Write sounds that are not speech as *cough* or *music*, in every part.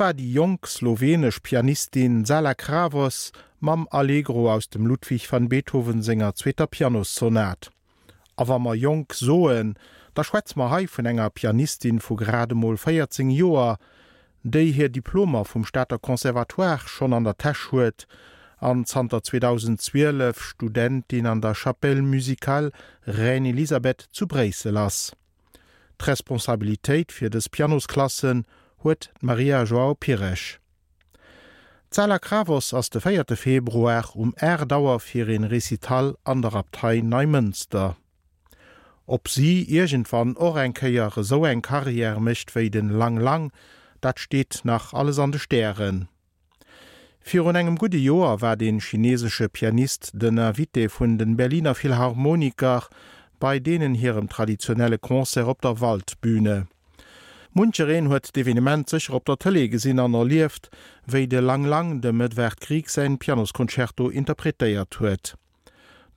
war die jong slowenisch Pianistin Sala Kravos mam Allegro aus dem Ludwig van Beethoven Sänger zweter Pianosonat. Awer ma jong soen, da schwätz ma hai vun enger Pianistin vu grademol feiertzing Joer, déi hir Diplomer vum Staater Konservatoire schon an der Tasch huet, an Zter 2012 Studentin an der Chapelle musikal Reine Elisabeth zu Breise lass. D'Responsabiltäit fir des Pianosklassen, huet Maria Joao Pirech. Zeller Kravos ass de 4. Februar um Erdauer fir en Recital an der Abtei Neumünster. Ob sie irgend van Orenkeier so eng Karriere mecht wéi den lang lang, dat steht nach alles an de Sternen. Fi un engem gute Joer war den chinesesche Pianist den Navite vun den Berliner Philharmoniker bei denen hirem traditionelle Konzer op der Waldbühne. Muncheren huet d'Evenement sicher op der Tëlle gesinn an erlieft, wéi de lang lang dem Mëtwerkrieg se Pianoskonzerto interpretéiert huet.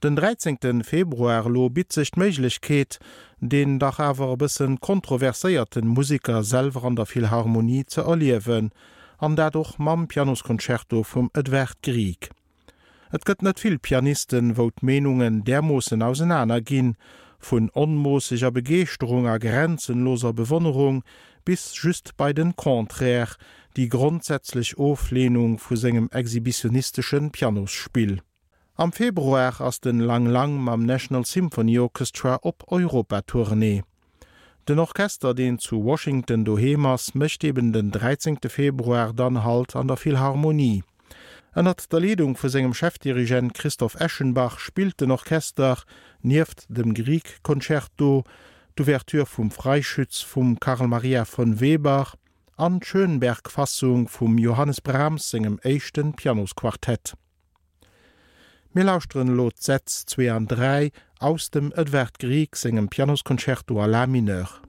Den 13. Februar lo bit sichcht Meiglichkeet, den dach awer bisssen kontroverséierten Musikersel an der Villharmonie ze erliewen, an datdoch mam Pianoskonzerto vum Etwerkrieg. Et gëtt net vill Pianisten wot Menungen dermossen ausenaner ginn, vun onmoosiger Begeerung a grenzenloser Bewonnerung bis just bei den Konträr die grundsätzlich Oflehnung vu segem exhibitionistischen Pianospiel. Am Februar ass den lang lang mam National Symphony Orchestra op Europatournee. Den Orchester den zu Washington Dohemas mecht eben den 13. Februar dann halt an der Philharmonie ënnert der Leung vu segem Chefdirigent Christoph Eschenbach spielt den Orchester nieft dem Grieg Konzerto, d'Ouvertür vum Freischütz vum Karl Maria von Weber, an Schönbergfassung vum Johannes Brahms engem échten Pianosquartett. Millauusren Lot Sätz 2 an 3 aus dem Edwert Grieg engem Pianoskonzerto a la Mineur.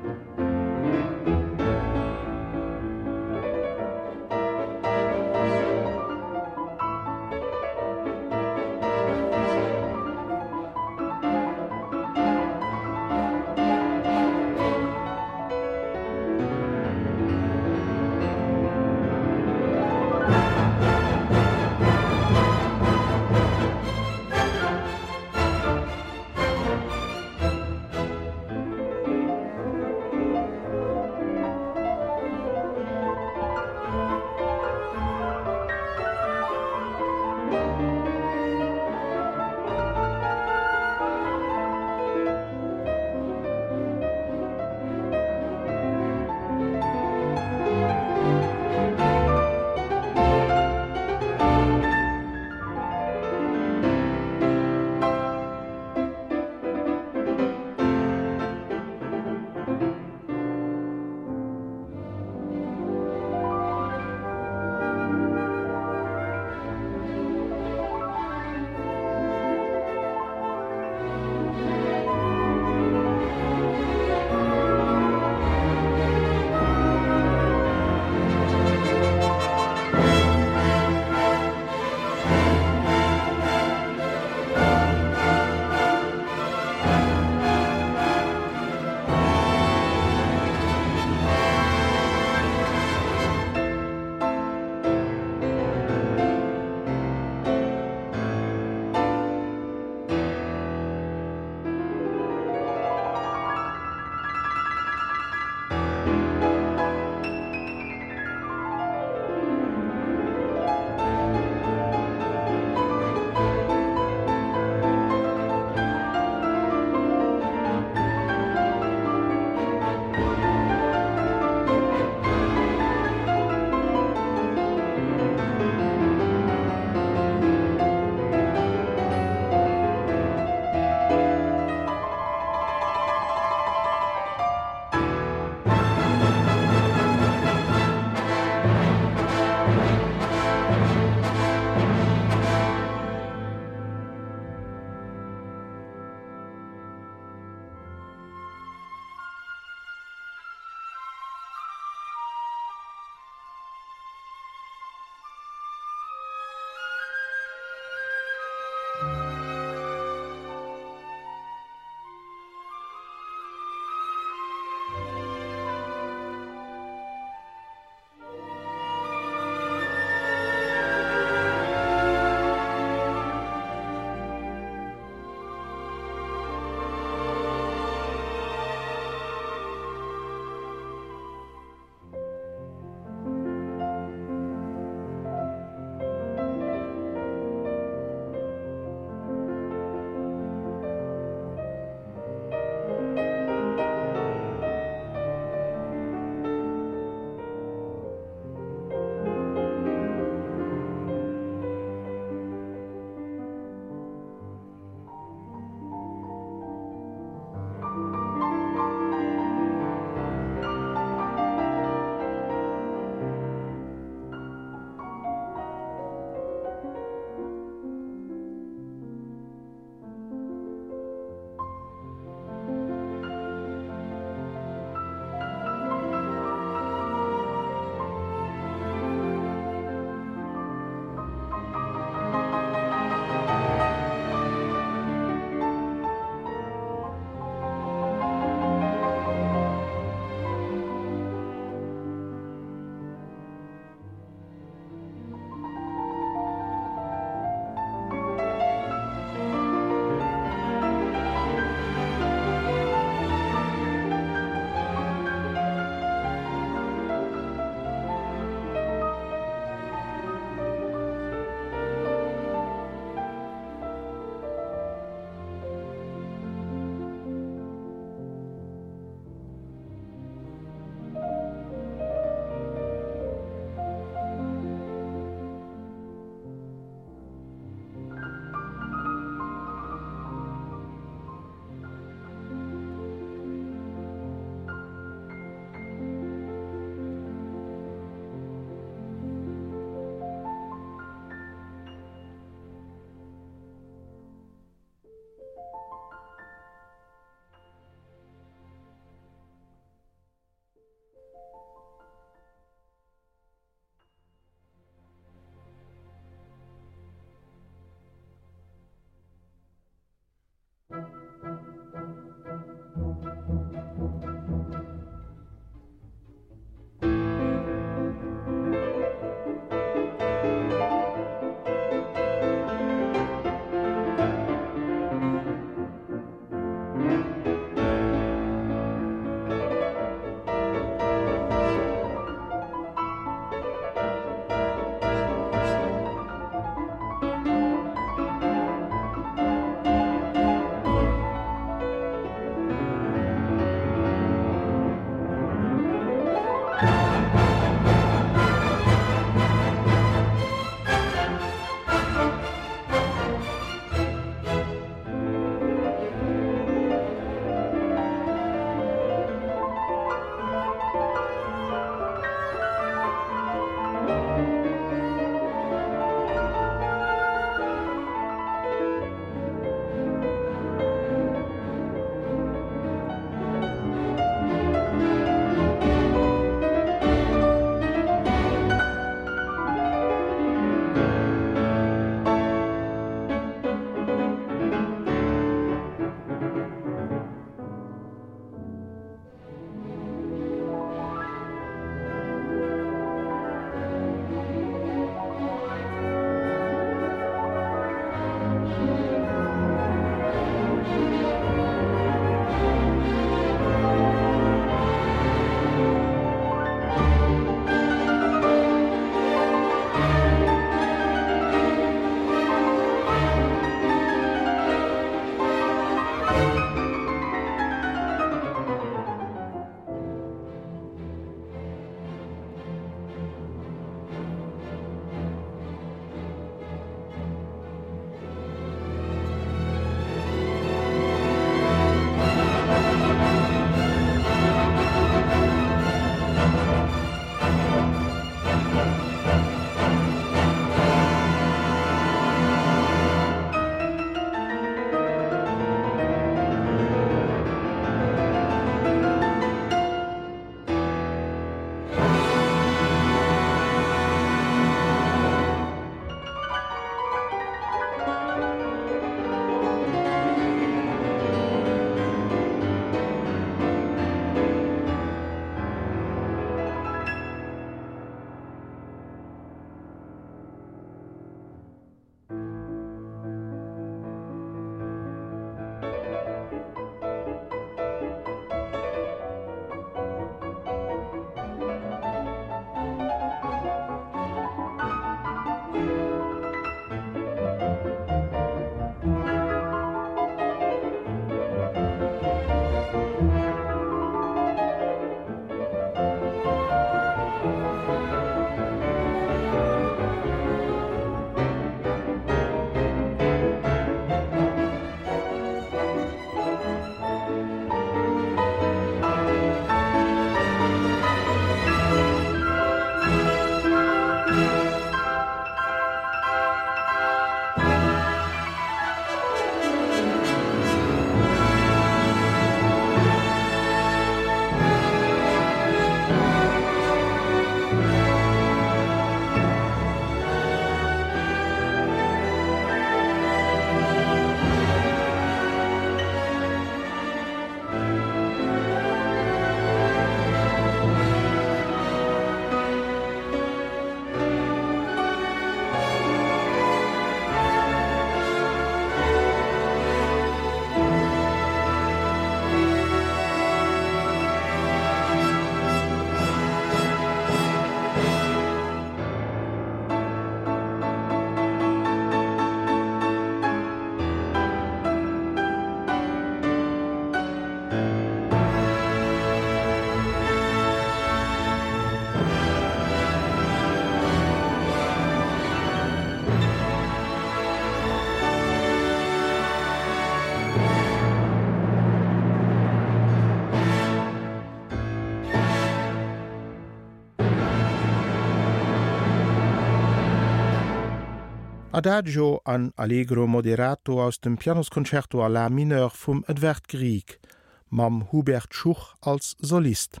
Adagio an Allegro Moderato aus dem Pianoskoncerto a la Mineur vum Edwert Grieg, mam Hubert Schuch als Solist.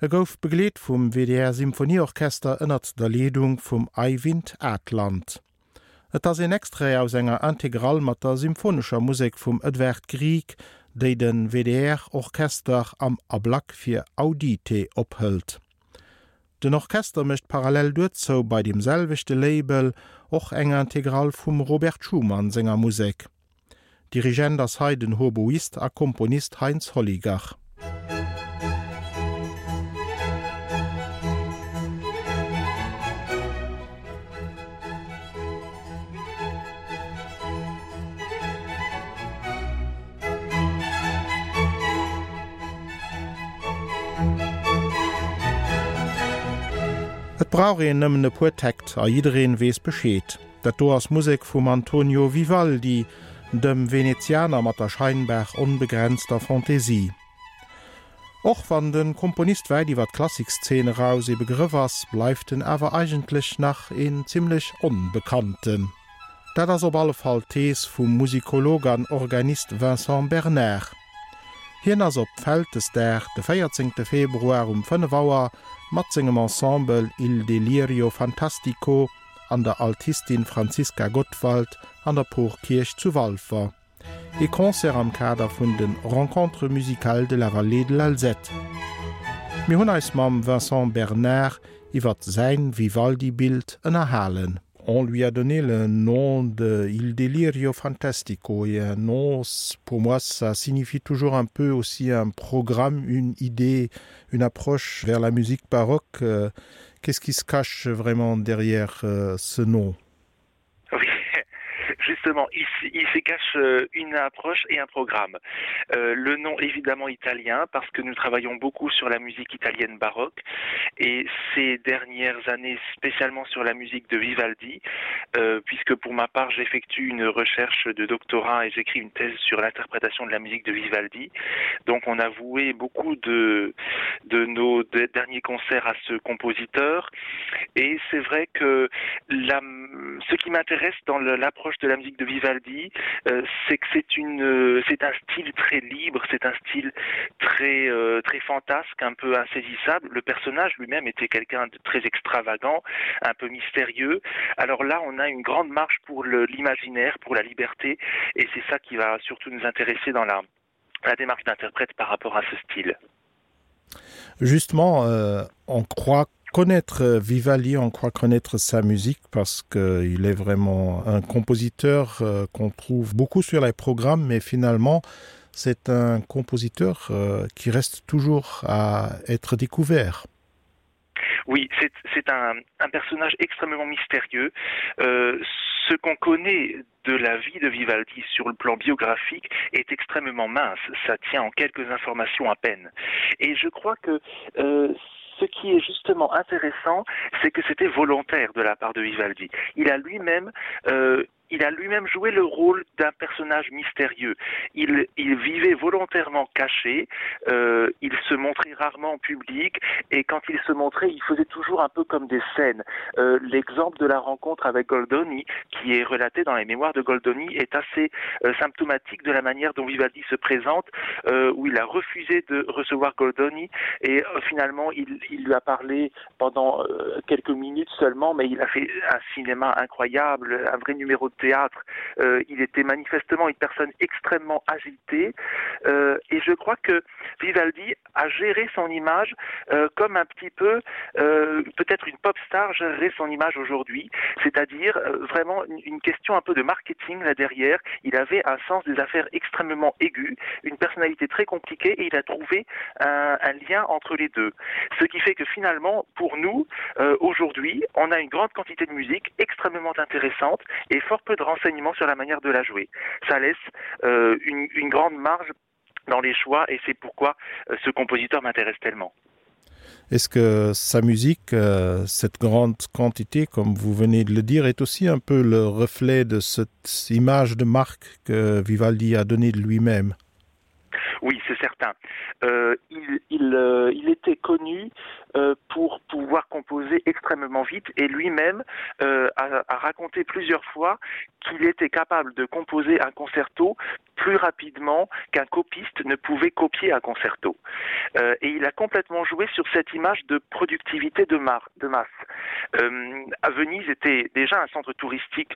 Er gouf begleet vum WDR Symfoieorchester ënnert der Ledung vum Eiwind Atland. Et ass en extré aus enger integral mat der symphonescher Musik vum Edwert Grieg, déi den WDR Orchester am Ablack fir Audite ophëlt. Den Orchester mecht parallel dozo bei demselvichte Label och enger integral vum Robert Schumann senger Musik. Dirigent as Heiden Hoboist a Komponist Heinz Holligach. Braurien nëmmene Protekt a jireen wees beschéet. Dat do ass Musik vum Antonio Vivaldi, dem Venezianer mat der Scheinberg unbegrenzter Fantasie. Och wann den Komponist wei iwwer Klassikszene raus e Begriffers bleiften awer eigentlich nach en ziemlich unbekannten. Dat ass op alle Fall Tees vum Musikologern Organist Vincent Bernard. Hinnners op Fältes der de 14. Februar um 5 Wauer Matzingem Ensemble Il Delirio Fantastico an der Altistin Franziska Gottwald an der Porkirch zu Walfer. E Konzer am Kader vun den Rencontre musical de la Vallée de l'Alzette. Mi hunn eis mam Vincent Bernard iwwer sein Vivaldi-Bild ënnerhalen. On lui a donné le nom de Il Delirio Fantastico et un nom pour moi ça signifie toujours un peu aussi un programme, une idée, une approche vers la musique baroque. Euh, qu'est-ce qui se cache vraiment derrière euh, ce nom? Justement il, se cache euh, une approche et un programme. Euh, le nom évidemment italien parce que nous travaillons beaucoup sur la musique italienne baroque. Et ces dernières années spécialement sur la musique de vivaldi euh, puisque pour ma part j'effectue une recherche de doctorat et j'écris une thèse sur l'interprétation de la musique de vivaldi. Donc on a voué beaucoup de nos de derniers concerts à ce compositeur musique de Vivaldi, euh, c'est que euh, c'est un style très libre, c'est un style très euh, très fantasque, un peu insaisissable. Le personnage lui-même était quelqu'un de très extravagant, un peu mystérieux. Alors là, on a une grande marche pour l'imaginaire, pour la liberté, et c'est ça qui va surtout nous intéresser dans la la démarche d'interprète par rapport à ce style. Justement, on croit connaître euh, Vivali, on croit connaître sa musique parce qu'il est vraiment un compositeur euh, qu'on trouve beaucoup sur les programmes, mais finalement c'est un compositeur euh, qui reste toujours à être découvert. Oui, c'est un, personnage extrêmement mystérieux. Ce qu'on connaît de la vie de Vivaldi sur le plan biographique est extrêmement mince. Ça tient en quelques informations à peine. Et je crois que ce qui est justement intéressant, c'est que c'était volontaire de la part de Vivaldi. Il a lui-même euh, il a lui-même joué le rôle d'un personnage mystérieux. Il, il vivait volontairement caché, euh, il se montrait rarement en public et quand il se montrait, il faisait toujours un peu comme des scènes. Euh, L'exemple de la rencontre avec Goldoni, qui est relaté dans les mémoires de Goldoni, est assez euh, symptomatique de la manière dont Vivaldi se présente, euh, où il a refusé de recevoir Goldoni et euh, finalement il, il lui a parlé pendant quelques minutes seulement, mais il a fait un cinéma incroyable, un vrai numéro de théâtre euh, il était manifestement une personne extrêmement agitée. Euh, et je crois que Vivaldi a géré son image euh, comme un petit peu peut-être une pop star gérerait son image aujourd'hui. C'est à dire euh, vraiment une, question un peu de marketing là derrière. Il avait un sens des affaires extrêmement aigu une personnalité très compliquée et il a trouvé un, lien entre les deux. Ce qui fait que finalement pour nous aujourd'hui on a une grande quantité de musique extrêmement intéressante et fort peu de renseignements sur la manière de la jouer. Ça laisse euh, une, grande marge dans les choix et c'est pourquoi euh, ce compositeur m'intéresse tellement. Est-ce que sa musique, euh, cette grande quantité, comme vous venez de le dire, est aussi un peu le reflet de cette image de marque que Vivaldi a donné de lui-même? Oui, c'est certain. Euh, euh, il était connu euh, pour pouvoir composer extrêmement vite et lui-même a, raconté plusieurs fois qu'il était capable de composer un concerto plus rapidement qu'un copiste ne pouvait copier un concerto. Et il a complètement joué sur cette image de productivité de, masse. À Venise était déjà un centre touristique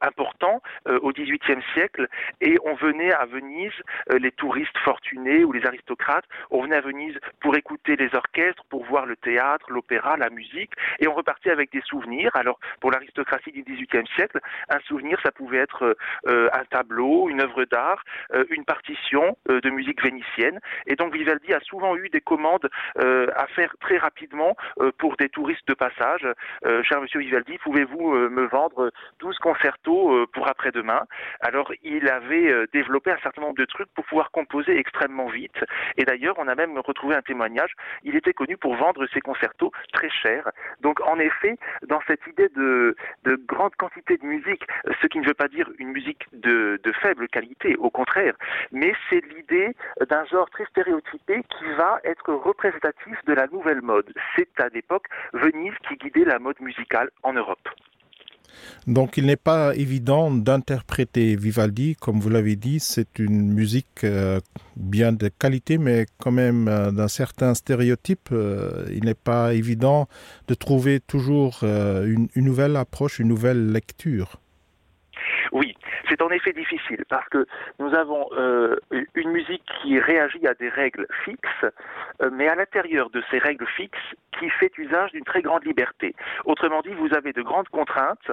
important au XVIIIe siècle et on venait à Venise les touristes fortunés ou les aristocrates. On venait à Venise pour écouter les orchestres pour voir le théâtre l'opéra la musique et on repartit avec des souvenirs. Alors pour l'aristocratie du XVIIIe siècle un souvenir ça pouvait être euh, un tableau une œuvre d'art euh, une partition euh, de musique vénitienne. Et donc Vivaldi a souvent eu des commandes à faire très rapidement pour des touristes de passage. Cher monsieur Vivaldi pouvez-vous me vendre 12 concertos pour après-demain? Alors il avait développé un certain nombre de trucs pour pouvoir composer extrêmement vite. Et d'ailleurs on a même retrouvé un témoignage. Il était connu pour vendre ses concertos très cher donc en effet dans cette idée de, de grande quantité de musique ce qui ne veut pas dire une musique de, de faible qualité au contraire mais c'est l'idée d'un genre très stéréotypé qui va être représentatif de la nouvelle mode. C'est à l'époque Venise qui guidait la mode musicale en Europe. Donc il n'est pas évident d'interpréter Vivaldi, comme vous l'avez dit, c'est une musique euh, bien de qualité, mais quand même euh, d'un certain stéréotype. Euh, il n'est pas évident de trouver toujours une nouvelle approche, une nouvelle lecture. Oui, c'est en effet difficile parce que nous avons euh, une musique qui réagit à des règles fixes, euh, mais à l'intérieur de ces règles fixes qui fait usage d'une très grande liberté. Autrement dit, vous avez de grandes contraintes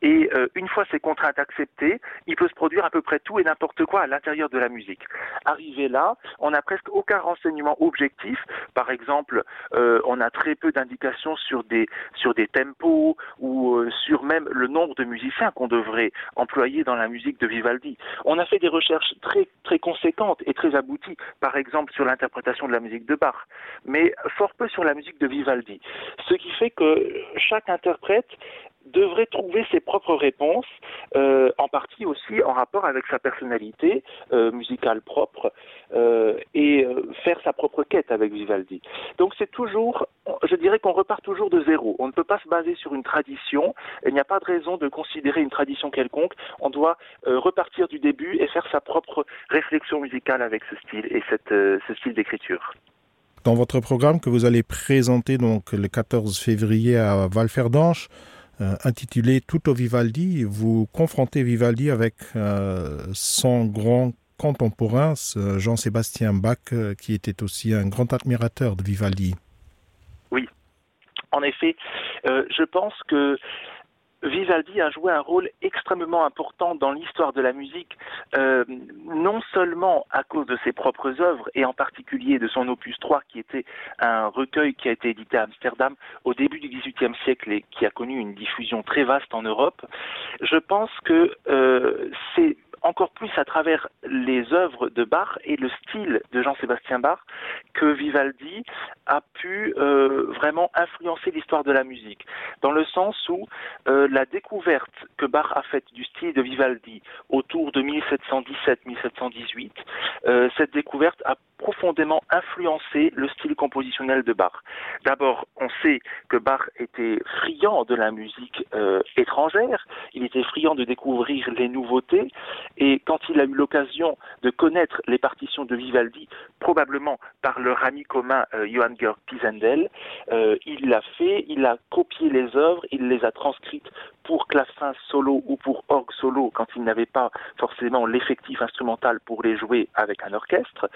et euh, une fois ces contraintes acceptées, il peut se produire à peu près tout et n'importe quoi à l'intérieur de la musique. Arrivé là, on n'a presque aucun renseignement objectif. Par exemple, on a très peu d'indications sur des, sur des tempos ou sur même le nombre de musiciens qu'on devrait employer dans la musique de Vivaldi. On a fait des recherches très, très conséquentes et très abouties, par exemple sur l'interprétation de la musique de Bach, mais fort peu sur la musique de Vivaldi Vivaldi. Ce qui fait que chaque interprète devrait trouver ses propres réponses, euh, en partie aussi en rapport avec sa personnalité euh, musicale propre euh, et faire sa propre quête avec Vivaldi. Donc c'est toujours, je dirais qu'on repart toujours de zéro. On ne peut pas se baser sur une tradition. Il n'y a pas de raison de considérer une tradition quelconque. On doit repartir du début et faire sa propre réflexion musicale avec ce style et ce style d'écriture. Dans votre programme que vous allez présenter donc le 14 février à Valferdanche, euh, intitulé Tout au Vivaldi, vous confrontez Vivaldi avec euh, son grand contemporain, Jean-Sébastien Bach, euh, qui était aussi un grand admirateur de Vivaldi. Oui, en effet, euh, je pense que Vivaldi a joué un rôle extrêmement important dans l'histoire de la musique, euh, non seulement à cause de ses propres œuvres et en particulier de son opus 3 qui était un recueil qui a été édité à Amsterdam au début du XVIIIe siècle et qui a connu une diffusion très vaste en Europe. Je pense que euh, c'est encore plus à travers les œuvres de Bach et le style de Jean-Sébastien Bach que Vivaldi a pu euh, vraiment influencer l'histoire de la musique, dans le sens où euh, la découverte que Bach a faite du style de Vivaldi autour de 1717-1718, euh, cette découverte a profondément influencé le style compositionnel de Bach. D'abord, on sait que Bach était friand de la musique étrangère, il était friand de découvrir les nouveautés, et quand il a eu l'occasion de connaître les partitions de Vivaldi, probablement par leur ami commun euh, Johann Georg Pisendel, euh, il l'a fait, il a copié les œuvres, il les a transcrites pour clavecin solo ou pour orgue solo quand il n'avait pas forcément l'effectif instrumental pour les jouer avec un orchestre.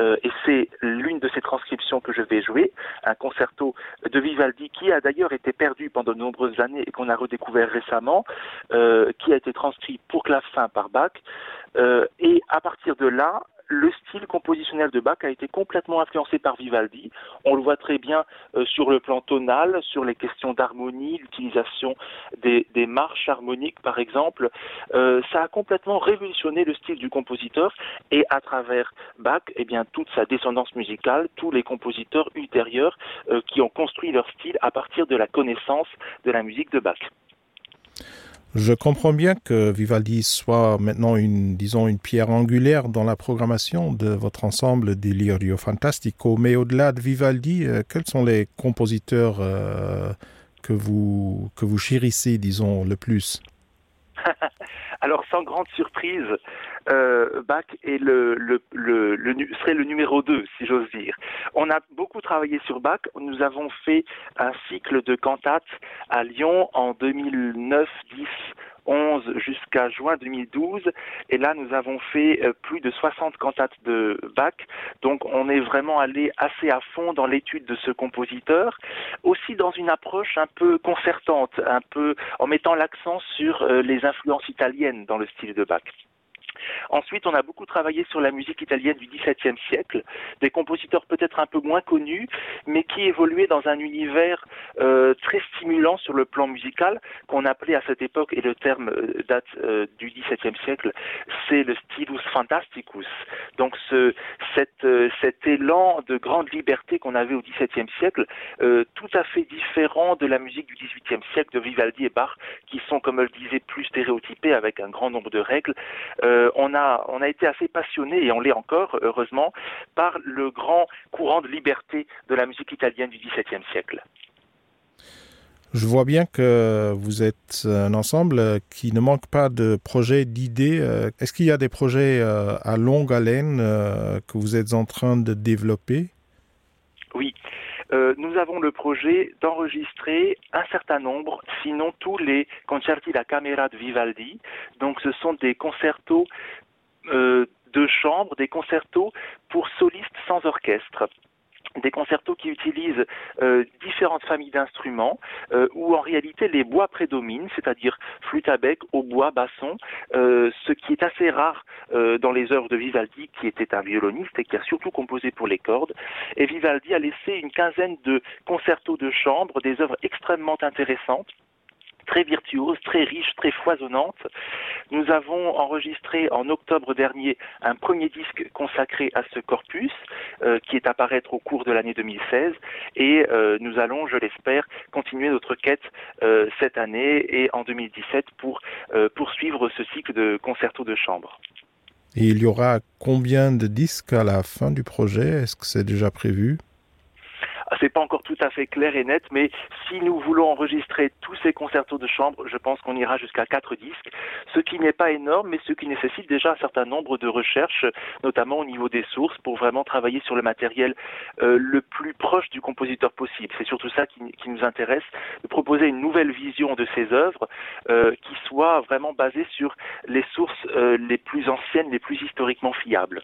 Euh, et c'est l'une de ces transcriptions que je vais jouer, un concerto de Vivaldi qui a d'ailleurs été perdu pendant de nombreuses années et qu'on a redécouvert récemment, euh, qui a été transcrit pour clavecin par Bach. Euh, et à partir de là, le style compositionnel de Bach a été complètement influencé par Vivaldi. On le voit très bien euh, sur le plan tonal, sur les questions d'harmonie, l'utilisation des, marches harmoniques par exemple. Euh, ça a complètement révolutionné le style du compositeur et à travers Bach, eh bien, toute sa descendance musicale, tous les compositeurs ultérieurs qui ont construit leur style à partir de la connaissance de la musique de Bach. Je comprends bien que Vivaldi soit maintenant une, disons, une pierre angulaire dans la programmation de votre ensemble Delirio Fantastico, mais au-delà de Vivaldi, euh, quels sont les compositeurs euh, que, vous, que vous chérissez, disons, le plus? *laughs* Alors, sans grande surprise, euh, Bach est le, le, le, le, serait le numéro 2, si j'ose dire. On a beaucoup travaillé sur Bach. Nous avons fait un cycle de cantates à Lyon en 2009, 10, 11 jusqu'à juin 2012 et là nous avons fait euh, plus de 60 cantates de Bach. Donc on est vraiment allé assez à fond dans l'étude de ce compositeur. Aussi dans une approche un peu concertante un peu en mettant l'accent sur euh, les influences italiennes dans le style de Bach. Ensuite, on a beaucoup travaillé sur la musique italienne du XVIIe siècle, des compositeurs peut-être un peu moins connus, mais qui évoluaient dans un univers euh, très stimulant sur le plan musical, qu'on appelait à cette époque, et le terme euh, date euh, du XVIIe siècle, c'est le stilus fantasticus. Donc cet élan de grande liberté qu'on avait au XVIIe siècle, tout à fait différent de la musique du XVIIIe siècle de Vivaldi et Bach, qui sont, comme je le disais, plus stéréotypées avec un grand nombre de règles. Euh, on, a, on a été assez passionné, et on l'est encore, heureusement, par le grand courant de liberté de la musique italienne du XVIIe siècle. Je vois bien que vous êtes un ensemble qui ne manque pas de projets, d'idées. Est-ce qu'il y a des projets euh, à longue haleine euh, que vous êtes en train de développer? Euh, nous avons le projet d'enregistrer un certain nombre, sinon tous les concerti da camera de Vivaldi. Donc ce sont des concertos euh, de chambre, des concertos pour solistes sans orchestre des concertos qui utilisent euh, différentes familles d'instruments euh, où en réalité les bois prédominent, c'est-à-dire flûte à bec, au bois, basson, euh, ce qui est assez rare euh, dans les œuvres de Vivaldi qui était un violoniste et qui a surtout composé pour les cordes. Et Vivaldi a laissé une quinzaine de concertos de chambre, des œuvres extrêmement intéressantes très virtuose, très riche, très foisonnante. Nous avons enregistré en octobre dernier un premier disque consacré à ce corpus euh, qui est à paraître au cours de l'année 2016 et euh, nous allons, je l'espère, continuer notre quête euh, cette année et en 2017 pour poursuivre ce cycle de concertos de chambre. Il y aura combien de disques à la fin du projet? Est-ce que c'est déjà prévu? C'est pas encore tout à fait clair et net, mais si nous voulons enregistrer tous ces concertos de chambre, je pense qu'on ira jusqu'à quatre disques, ce qui n'est pas énorme, mais ce qui nécessite déjà un certain nombre de recherches, notamment au niveau des sources, pour vraiment travailler sur le matériel euh, le plus proche du compositeur possible. C'est surtout ça qui, nous intéresse, de proposer une nouvelle vision de ces œuvres euh, qui soit vraiment basée sur les sources euh, les plus anciennes, les plus historiquement fiables.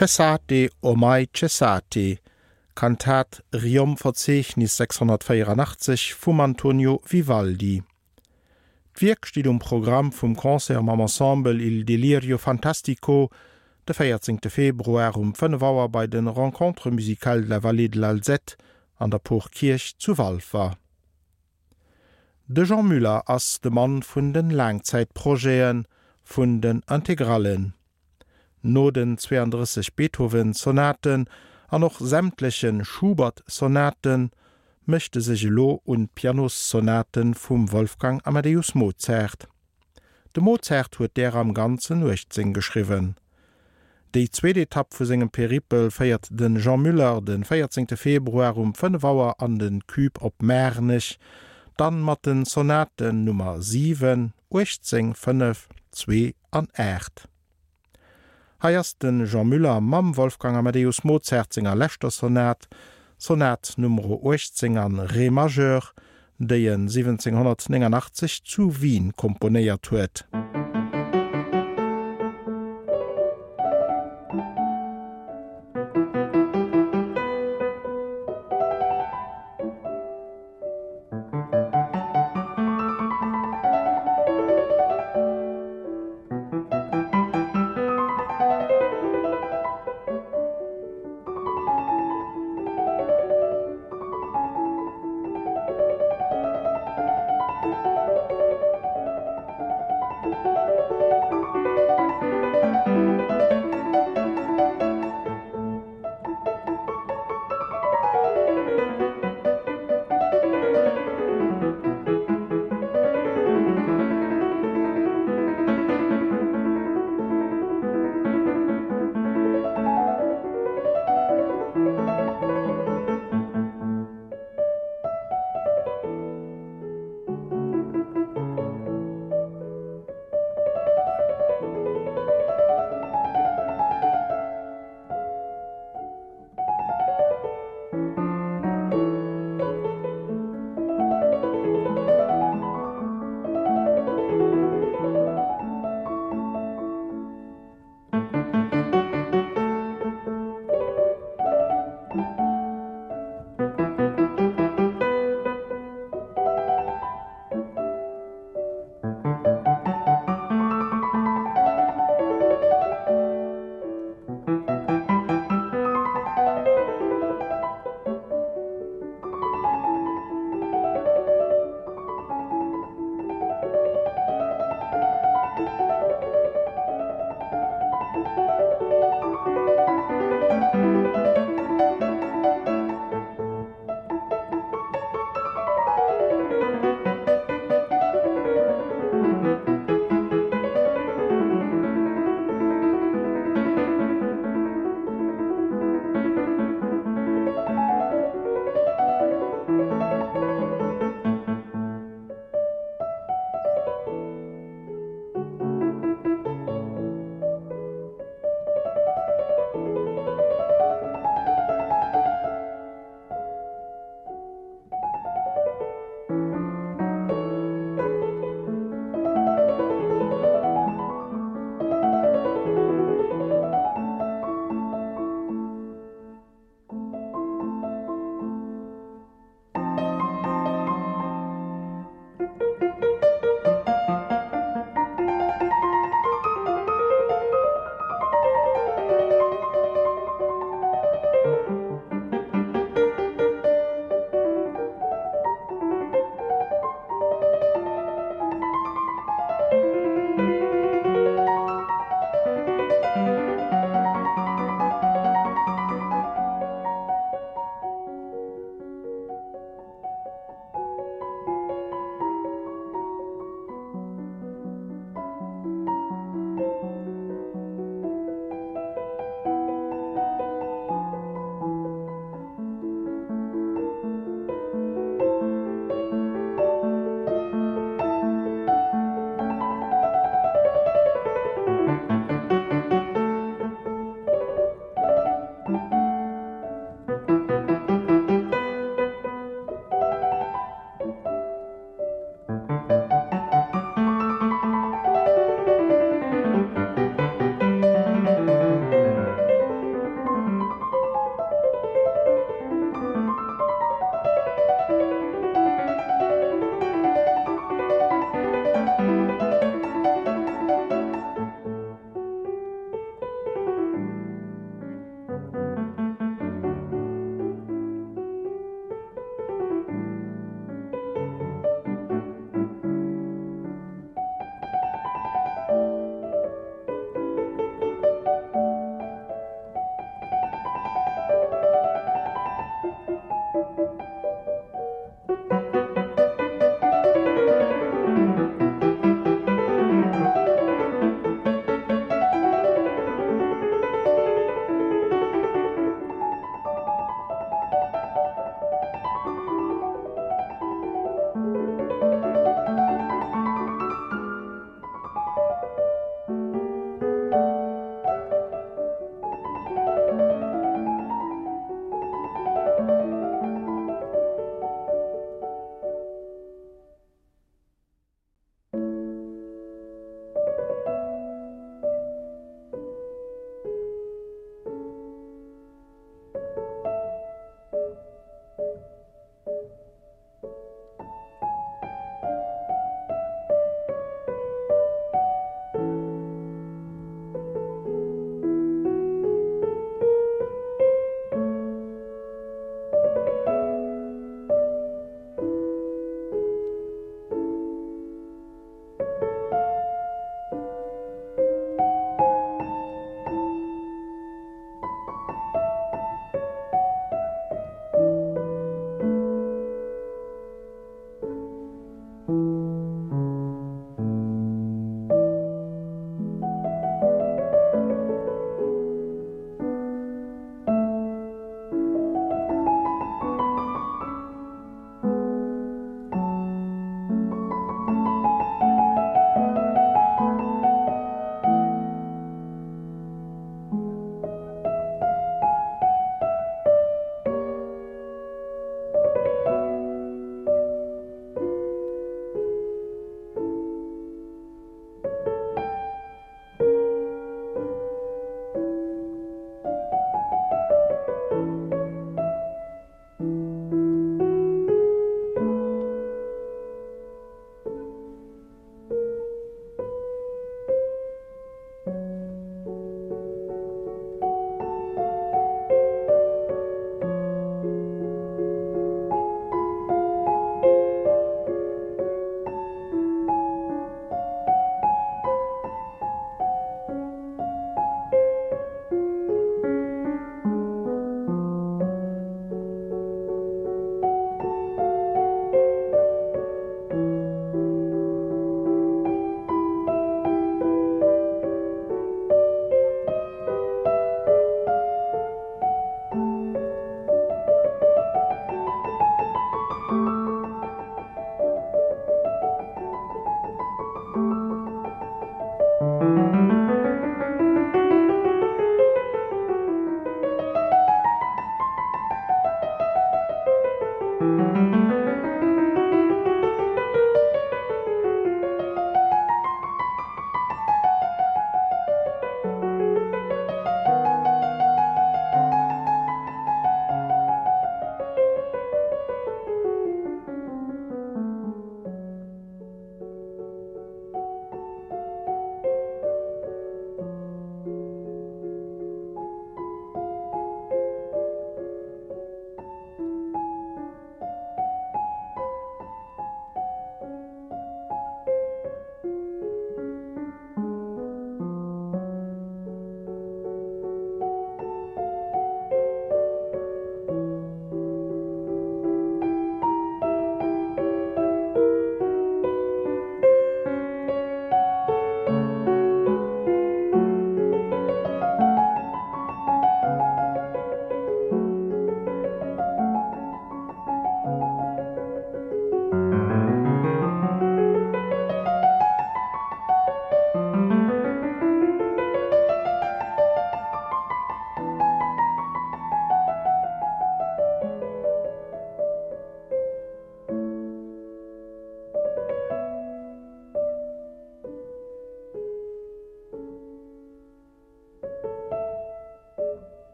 Cessate o mai Cessati, Kantat Riom Verzechnis 684 vum Antonio Vivaldi. D'Wirk steht um Programm vum Konzer am Ensemble il Delirio Fantastico de 14. Februar um 5 Auer bei den Rencontre musical de la Vallée de l'Alzette an der Porkirch zu Walfa. De Jean Müller ass de Mann vun den Langzeitprogéen vun den Integralen. No den 32 Beethoven Sonaten an noch sämtlichen Schubert Sonaten möchte sich Lo und Pianossonaten vum Wolfgang Amadeus Mozart. De Mozart huet der am ganzen Uchtsinn geschriven. Dei zweede Etapp vu segem Peripel feiert den Jean Müller den 14. Februar um 5 Wauer an den Küb op Mänich, dann mat den Sonaten Nummer 7, 18, 5, 2 an 8. heiersten Jean Müller Mam Wolfgang Amadeus Mozerzinger Lächter Sonat, Sonat Nr 18 an Remageur, déi en 1789 zu Wien komponéiert huet. Musik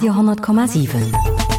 Radio 10,7.